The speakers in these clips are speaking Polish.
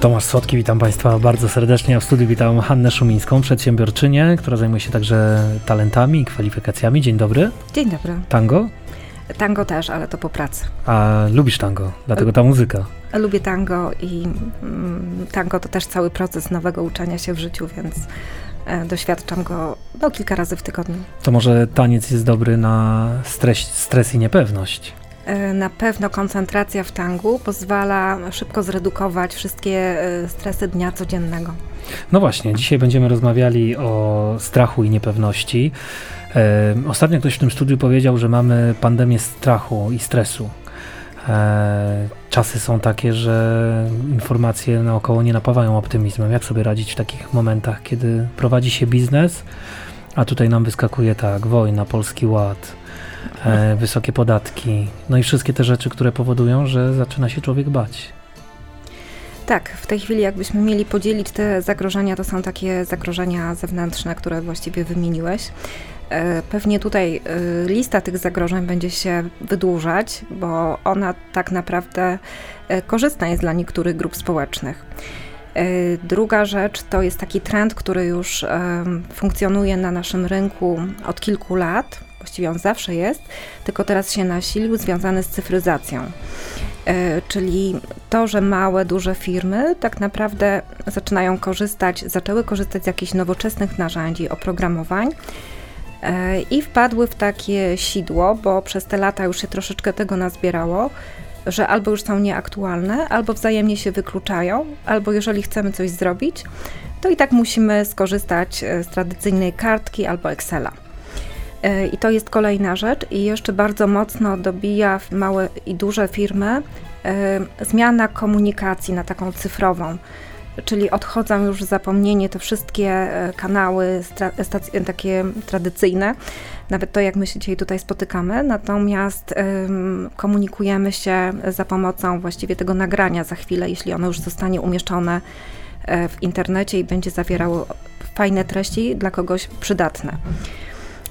Tomasz Słodki, witam Państwa bardzo serdecznie. W studiu witam Hannę Szumińską, przedsiębiorczynię, która zajmuje się także talentami i kwalifikacjami. Dzień dobry. Dzień dobry. Tango? Tango też, ale to po pracy. A lubisz tango, dlatego ta muzyka. Lubię tango i mm, tango to też cały proces nowego uczenia się w życiu, więc e, doświadczam go no, kilka razy w tygodniu. To może taniec jest dobry na stres, stres i niepewność? E, na pewno koncentracja w tangu pozwala szybko zredukować wszystkie e, stresy dnia codziennego. No właśnie, dzisiaj będziemy rozmawiali o strachu i niepewności. E, ostatnio ktoś w tym studiu powiedział, że mamy pandemię strachu i stresu. czasy są takie, że informacje naokoło nie napawają optymizmem. Jak sobie radzić w takich momentach, kiedy prowadzi się biznes, a tutaj nam wyskakuje tak, wojna, polski ład, e, wysokie podatki, no i wszystkie te rzeczy, które powodują, że zaczyna się człowiek bać. Tak, w tej chwili jakbyśmy mieli podzielić te zagrożenia, to są takie zagrożenia zewnętrzne, które właściwie wymieniłeś. E, pewnie tutaj e, lista tych zagrożeń będzie się wydłużać, bo ona tak naprawdę e, korzystna jest dla niektórych grup społecznych. Druga rzecz to jest taki trend, który już funkcjonuje na naszym rynku od kilku lat, właściwie on zawsze jest, tylko teraz się nasilił, związany z cyfryzacją. E, czyli to, że małe, duże firmy tak naprawdę zaczynają korzystać, zaczęły korzystać z jakichś nowoczesnych narzędzi, oprogramowań e, i wpadły w takie sidło, bo przez te lata już się troszeczkę tego nazbierało, że albo już są nieaktualne, albo wzajemnie się wykluczają, albo jeżeli chcemy coś zrobić, to i tak musimy skorzystać e, z tradycyjnej kartki albo Excela. E, I to jest kolejna rzecz. I jeszcze bardzo mocno dobija małe i duże firmy e, zmiana komunikacji na taką cyfrową. Czyli odchodzą już zapomnienie te wszystkie e, kanały stacje, takie tradycyjne, nawet to, jak my się dzisiaj tutaj spotykamy, natomiast komunikujemy się za pomocą właściwie tego nagrania za chwilę, jeśli ono już zostanie umieszczone w internecie i będzie zawierało fajne treści dla kogoś przydatne.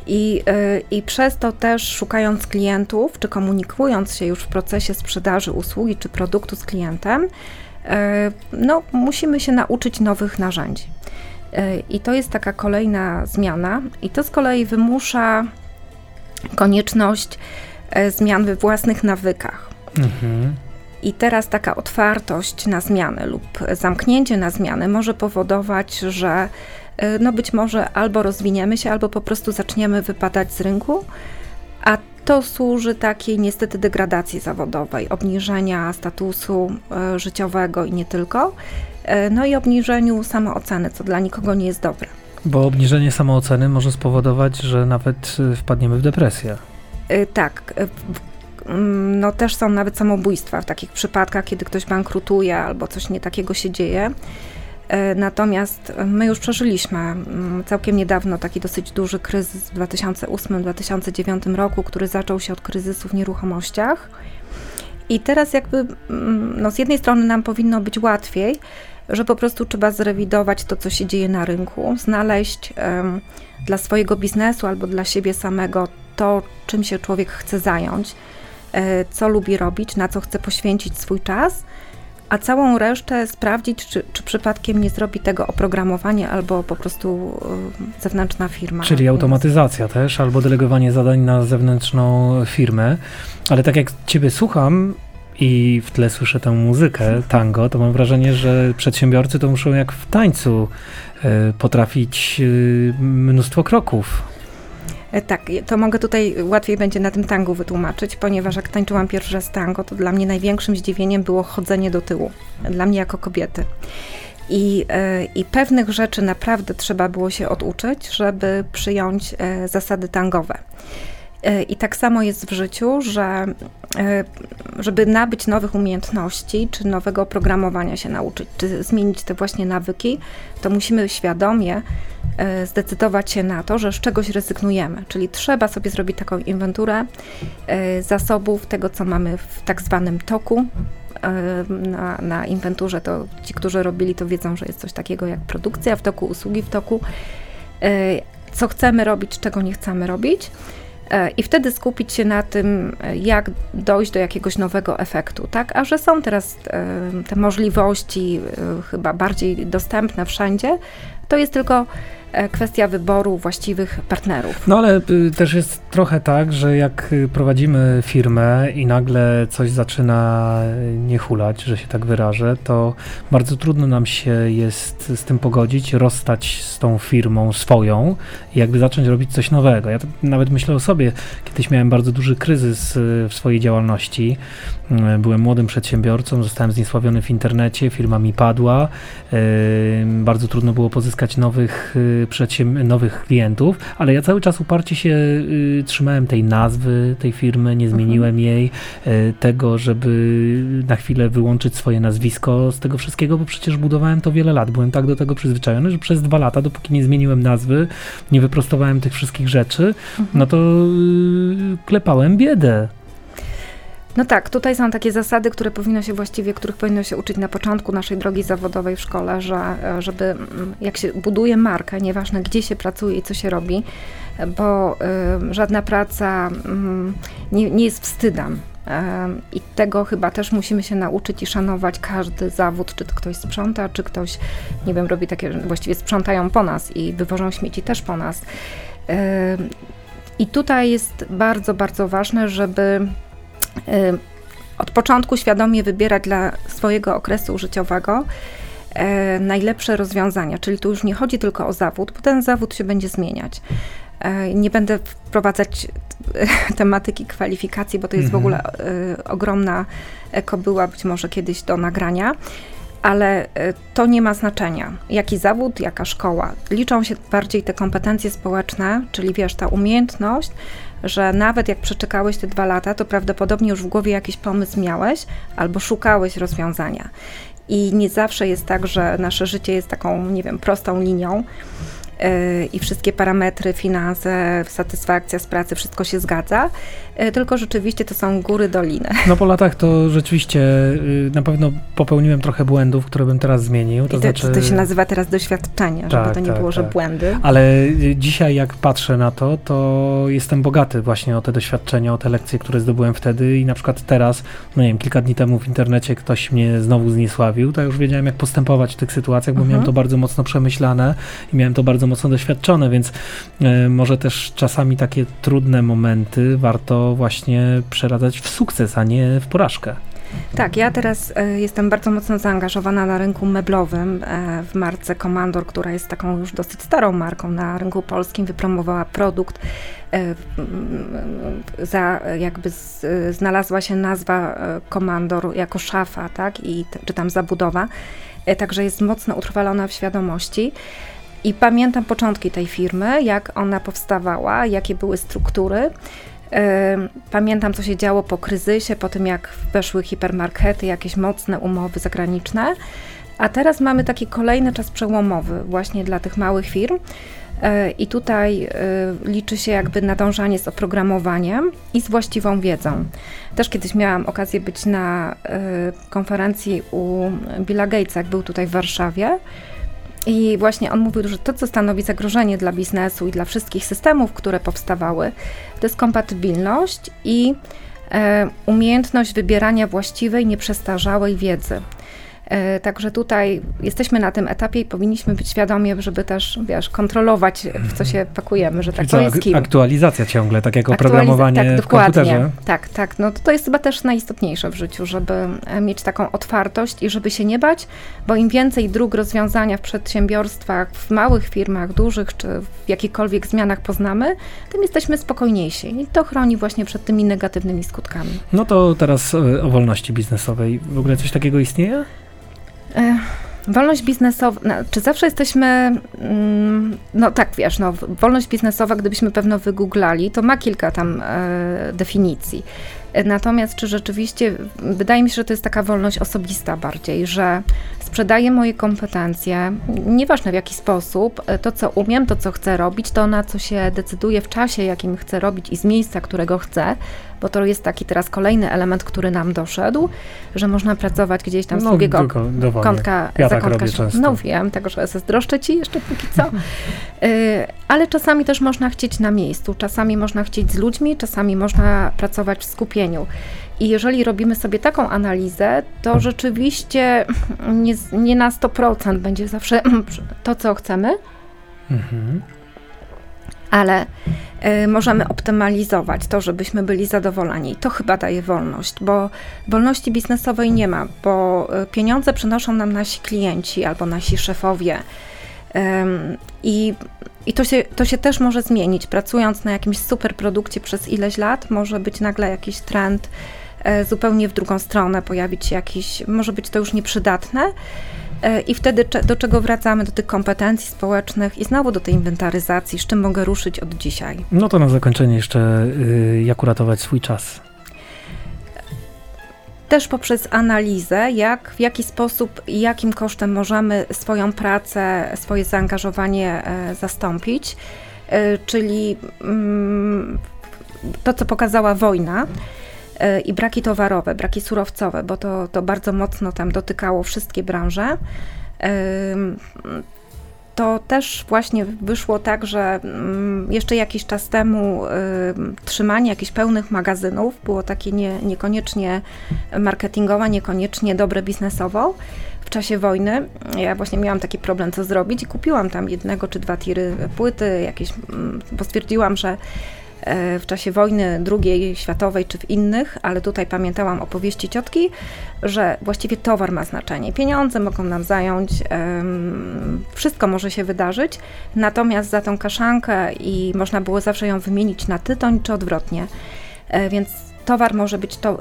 I, I przez to też szukając klientów, czy komunikując się już w procesie sprzedaży usługi czy produktu z klientem, no, musimy się nauczyć nowych narzędzi. Y, I to jest taka kolejna zmiana, i to z kolei wymusza konieczność zmian we własnych nawykach. Mhm. I teraz taka otwartość na zmiany lub zamknięcie na zmiany może powodować, że E, no być może albo rozwiniemy się, albo po prostu zaczniemy wypadać z rynku, to służy takiej niestety degradacji zawodowej, obniżenia statusu e, życiowego i nie tylko, e, no i obniżeniu samooceny, co dla nikogo nie jest dobre. Bo obniżenie samooceny może spowodować, że nawet wpadniemy w depresję. Tak. Mm, no też są nawet samobójstwa w takich przypadkach, kiedy ktoś bankrutuje albo coś nie takiego się dzieje. E, natomiast my już przeżyliśmy mm, całkiem niedawno taki dosyć duży kryzys w 2008-2009 roku, który zaczął się od kryzysu w nieruchomościach. I teraz jakby mm, no z jednej strony nam powinno być łatwiej, że po prostu trzeba zrewidować to, co się dzieje na rynku, znaleźć um, dla swojego biznesu albo dla siebie samego to, czym się człowiek chce zająć, e, co lubi robić, na co chce poświęcić swój czas – a całą resztę sprawdzić, czy, czy przypadkiem nie zrobi tego oprogramowanie albo po prostu y, zewnętrzna firma. Czyli automatyzacja też, albo delegowanie zadań na zewnętrzną firmę. Ale tak jak Ciebie słucham, i w tle słyszę tę muzykę, tango, to mam wrażenie, że przedsiębiorcy to muszą jak w tańcu y, potrafić y, mnóstwo kroków. E, tak, to mogę tutaj łatwiej będzie na tym tangu wytłumaczyć, ponieważ jak tańczyłam pierwszy raz tango, to dla mnie największym zdziwieniem było chodzenie do tyłu, dla mnie jako kobiety. I, e, I pewnych rzeczy naprawdę trzeba było się oduczyć, żeby przyjąć e, zasady tangowe. I tak samo jest w życiu, że żeby nabyć nowych umiejętności, czy nowego oprogramowania się nauczyć, czy zmienić te właśnie nawyki, to musimy świadomie E, zdecydować się na to, że z czegoś rezygnujemy, czyli trzeba sobie zrobić taką inwenturę e, zasobów, tego co mamy w tak zwanym toku. E, na, na inwenturze to ci, którzy robili, to wiedzą, że jest coś takiego jak produkcja w toku, usługi w toku, co chcemy robić, czego nie chcemy robić. E, I wtedy skupić się na tym, e, jak dojść do jakiegoś nowego efektu, tak? A że są teraz te możliwości chyba bardziej dostępne wszędzie, to jest tylko E, kwestia wyboru właściwych partnerów. No ale y, też jest trochę tak, że jak y, prowadzimy firmę i nagle coś zaczyna nie hulać, że się tak wyrażę, to bardzo trudno nam się jest z tym pogodzić, rozstać z tą firmą swoją i jakby zacząć robić coś nowego. Ja nawet myślę o sobie, kiedyś miałem bardzo duży kryzys y, w swojej działalności. Byłem młodym przedsiębiorcą, zostałem zniesławiony w internecie, firma mi padła. Bardzo trudno było pozyskać nowych nowych klientów, ale ja cały czas uparcie się y, trzymałem tej nazwy tej firmy, nie zmieniłem mhm. jej, y, tego, żeby na chwilę wyłączyć swoje nazwisko z tego wszystkiego, bo przecież budowałem to wiele lat. Byłem tak do tego przyzwyczajony, że przez dwa lata, dopóki nie zmieniłem nazwy, nie wyprostowałem tych wszystkich rzeczy, mhm. no to y, klepałem biedę. No tak, tutaj są takie zasady, które powinno się właściwie, których powinno się uczyć na początku naszej drogi zawodowej w szkole, że żeby mm, jak się buduje markę, nieważne gdzie się pracuje i co się robi, bo y, żadna praca y, nie, nie jest wstydem. Y, I tego chyba też musimy się nauczyć i szanować każdy zawód, czy ktoś sprząta, czy ktoś, nie wiem, robi takie, właściwie sprzątają po nas i wywożą śmieci też po nas. I tutaj jest bardzo, bardzo ważne, żeby Y, od początku świadomie wybierać dla swojego okresu życiowego y, najlepsze rozwiązania. Czyli tu już nie chodzi tylko o zawód, bo ten zawód się będzie zmieniać. Y, nie będę wprowadzać tematyki kwalifikacji, bo to jest mhm. w ogóle ogromna kobyła, być może kiedyś do nagrania ale to nie ma znaczenia, jaki zawód, jaka szkoła. Liczą się bardziej te kompetencje społeczne, czyli wiesz, ta umiejętność, że nawet jak przeczekałeś te dwa lata, to prawdopodobnie już w głowie jakiś pomysł miałeś albo szukałeś rozwiązania. I nie zawsze jest tak, że nasze życie jest taką, nie wiem, prostą linią i wszystkie parametry, finanse, satysfakcja z pracy, wszystko się zgadza, y, tylko rzeczywiście to są góry, doliny. No po latach to rzeczywiście y, na pewno popełniłem trochę błędów, które bym teraz zmienił. To, I to, znaczy... to się nazywa teraz doświadczenie, tak, żeby to nie tak, było, tak. że błędy. Ale dzisiaj jak patrzę na to, to jestem bogaty właśnie o te doświadczenia, o te lekcje, które zdobyłem wtedy i na przykład teraz, no nie wiem, kilka dni temu w internecie ktoś mnie znowu zniesławił, to już wiedziałem jak postępować w tych sytuacjach, bo mhm. miałem to bardzo mocno przemyślane i miałem to bardzo mocno doświadczone, więc e, może też czasami takie trudne momenty warto właśnie przeradzać w sukces, a nie w porażkę. Tak, ja teraz e, jestem bardzo mocno zaangażowana na rynku meblowym e, w marce Comandor, która jest taką już dosyć starą marką na rynku polskim. Wypromowała produkt, za, jakby z, znalazła się nazwa Comandor jako szafa, tak, i czy tam zabudowa. Także jest mocno utrwalona w świadomości. I pamiętam początki tej firmy, jak ona powstawała, jakie były struktury. Pamiętam, co się działo po kryzysie, po tym jak weszły hipermarkety, jakieś mocne umowy zagraniczne. A teraz mamy taki kolejny czas przełomowy właśnie dla tych małych firm. E, I tutaj e, liczy się jakby nadążanie z oprogramowaniem i z właściwą wiedzą. Też kiedyś miałam okazję być na e, konferencji u Billa Gatesa, jak był tutaj w Warszawie. I właśnie on mówił, że to, co stanowi zagrożenie dla biznesu i dla wszystkich systemów, które powstawały, to jest kompatybilność i e, umiejętność wybierania właściwej, nieprzestarzałej wiedzy. E, także tutaj jesteśmy na tym etapie i powinniśmy być świadomi, żeby też, wiesz, kontrolować, w co się pakujemy, że tak, to jest. Aktualizacja ciągle, tak jak oprogramowanie tak, w dokładnie. komputerze. Tak, tak. No to, to jest chyba też najistotniejsze w życiu, żeby e, mieć taką otwartość i żeby się nie bać, bo im więcej dróg rozwiązania w przedsiębiorstwach, w małych firmach, dużych, czy w jakichkolwiek zmianach poznamy, tym jesteśmy spokojniejsi i to chroni właśnie przed tymi negatywnymi skutkami. No to teraz e, o wolności biznesowej. W ogóle coś takiego istnieje? E, wolność biznesowa, czy zawsze jesteśmy, mm, no tak wiesz, no, wolność biznesowa, gdybyśmy pewno wygooglali, to ma kilka tam e, definicji. E, natomiast czy rzeczywiście, wydaje mi się, że to jest taka wolność osobista bardziej, że sprzedaję moje kompetencje, nieważne w jaki sposób, e, to co umiem, to co chcę robić, to na co się decyduję w czasie, jakim chcę robić i z miejsca, którego chcę, bo to jest taki teraz kolejny element, który nam doszedł, że można pracować gdzieś tam z No, drugiego tylko dowolnie. kątka, Ja tak zakątka się- często. No wiem, tego, że zazdroszczę ci jeszcze póki co. Y, Ale czasami też można chcieć na miejscu, czasami można chcieć z ludźmi, czasami można pracować w skupieniu. I jeżeli robimy sobie taką analizę, to rzeczywiście nie, nie na 100% będzie zawsze to, co chcemy, Mhm. Ale y, możemy optymalizować to, żebyśmy byli zadowoleni. To chyba daje wolność, bo wolności biznesowej nie ma, bo y, pieniądze przynoszą nam nasi klienci albo nasi szefowie. I, i to, się, to się też może zmienić. Pracując na jakimś super produkcie przez ileś lat, może być nagle jakiś trend e, zupełnie w drugą stronę, pojawić się jakiś, może być to już nieprzydatne. E, I wtedy do czego wracamy? Do tych kompetencji społecznych i znowu do tej inwentaryzacji, z czym mogę ruszyć od dzisiaj. No to na zakończenie jeszcze, y, jak uratować swój czas. Też poprzez analizę, jak, w jaki sposób i jakim kosztem możemy swoją pracę, swoje zaangażowanie e, zastąpić. E, czyli mm, to, co pokazała wojna i braki towarowe, braki surowcowe, bo to, to bardzo mocno tam dotykało wszystkie branże. To też właśnie wyszło tak, że mm, jeszcze jakiś czas temu ym, trzymanie jakichś pełnych magazynów było takie nie, niekoniecznie marketingowe, niekoniecznie dobre biznesowo. W czasie wojny ja właśnie miałam taki problem, co zrobić i kupiłam tam jednego czy dwa tiry płyty, jakieś, mm, bo stwierdziłam, że w czasie wojny drugiej światowej czy w innych, ale tutaj pamiętałam opowieści ciotki, że właściwie towar ma znaczenie. Pieniądze mogą nam zająć, wszystko może się wydarzyć, natomiast za tą kaszankę i można było zawsze ją wymienić na tytoń czy odwrotnie. E, Więc towar może być to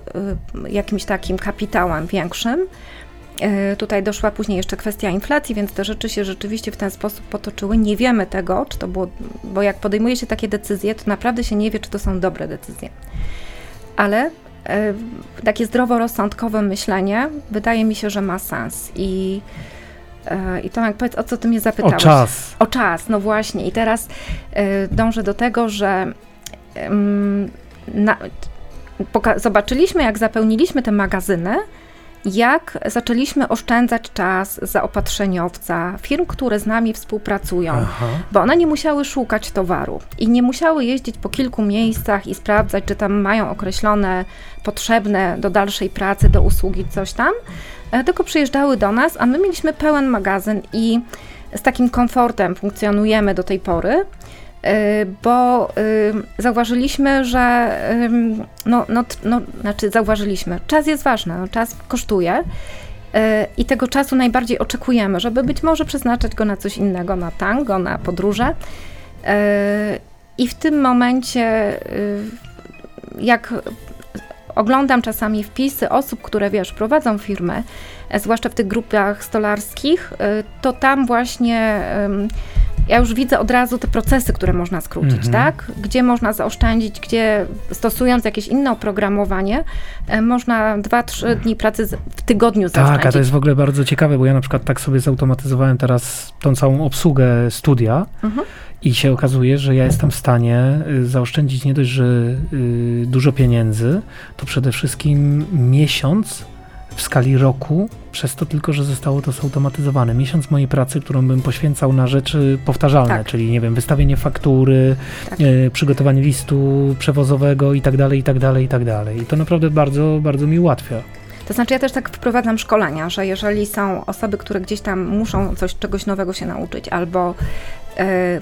y, jakimś takim kapitałem większym. E, Tutaj doszła później jeszcze kwestia inflacji, więc te rzeczy się rzeczywiście w ten sposób potoczyły. Nie wiemy tego, czy to było, bo jak podejmuje się takie decyzje, to naprawdę się nie wie, czy to są dobre decyzje. Ale e, takie zdroworozsądkowe myślenie wydaje mi się, że ma sens. I, e, i Tomek, powiedz, o co ty mnie O zapytałeś? czas. O czas, no właśnie. I teraz dążę do tego, że na, zobaczyliśmy, jak zapełniliśmy te magazyny, jak zaczęliśmy oszczędzać czas zaopatrzeniowca, firm, które z nami współpracują, Aha. bo one nie musiały szukać towaru i nie musiały jeździć po kilku miejscach i sprawdzać, czy tam mają określone potrzebne do dalszej pracy, do usługi coś tam, e, tylko przyjeżdżały do nas, a my mieliśmy pełen magazyn i z takim komfortem funkcjonujemy do tej pory, bo y, zauważyliśmy, że no, no, no, znaczy zauważyliśmy, czas jest ważny, no, czas kosztuje. y, I tego czasu najbardziej oczekujemy, żeby być może przeznaczać go na coś innego, na tango, na podróże. Y, I w tym momencie, y, jak oglądam czasami wpisy osób, które wiesz, prowadzą firmy, e, zwłaszcza w tych grupach stolarskich, y, to tam właśnie ja już widzę od razu te procesy, które można skrócić, Mhm. tak? Gdzie można zaoszczędzić, gdzie stosując jakieś inne oprogramowanie, e, można 2-3 dni pracy w tygodniu zaoszczędzić. Tak, a to jest w ogóle bardzo ciekawe, bo ja na przykład tak sobie zautomatyzowałem teraz tą całą obsługę studia Mhm. i się okazuje, że ja jestem w stanie y, zaoszczędzić nie dość, że y, dużo pieniędzy, to przede wszystkim miesiąc w skali roku, przez to tylko, że zostało to zautomatyzowane. Miesiąc mojej pracy, którą bym poświęcał na rzeczy powtarzalne, Tak. czyli nie wiem, wystawienie faktury, Tak. y, przygotowanie listu przewozowego i tak dalej, i tak dalej, i tak dalej. I to naprawdę bardzo, bardzo mi ułatwia. To znaczy ja też tak wprowadzam szkolenia, że jeżeli są osoby, które gdzieś tam muszą coś, czegoś nowego się nauczyć albo e,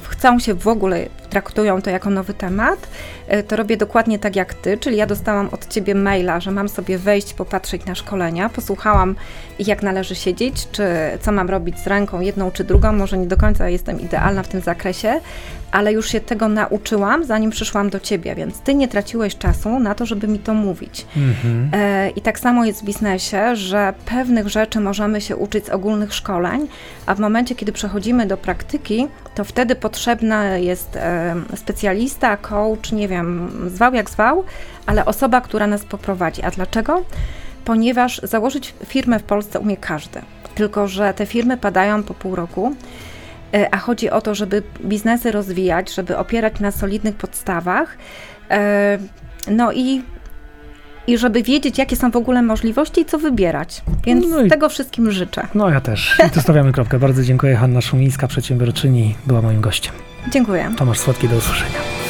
chcą się w ogóle, traktują to jako nowy temat, e, to robię dokładnie tak jak ty, czyli ja dostałam od ciebie maila, że mam sobie wejść, popatrzeć na szkolenia, posłuchałam jak należy siedzieć, czy co mam robić z ręką, jedną czy drugą, może nie do końca jestem idealna w tym zakresie, ale już się tego nauczyłam, zanim przyszłam do ciebie, więc ty nie traciłeś czasu na to, żeby mi to mówić. Mhm. E, I tak samo jest w biznesie, że pewnych rzeczy możemy się uczyć z ogólnych szkoleń, a w momencie, kiedy przechodzimy do praktyki, to wtedy potrzebna jest e, specjalista, coach, nie wiem, zwał jak zwał, ale osoba, która nas poprowadzi. A dlaczego? Ponieważ założyć firmę w Polsce umie każdy, tylko że te firmy padają po pół roku. E, A chodzi o to, żeby biznesy rozwijać, żeby opierać na solidnych podstawach. E, No i i żeby wiedzieć, jakie są w ogóle możliwości i co wybierać. Więc No i- tego wszystkim życzę. No ja też. I tu stawiamy kropkę. Bardzo dziękuję. Hanna Szumińska, przedsiębiorczyni, była moim gościem. Dziękuję. Tomasz Słodki, do usłyszenia.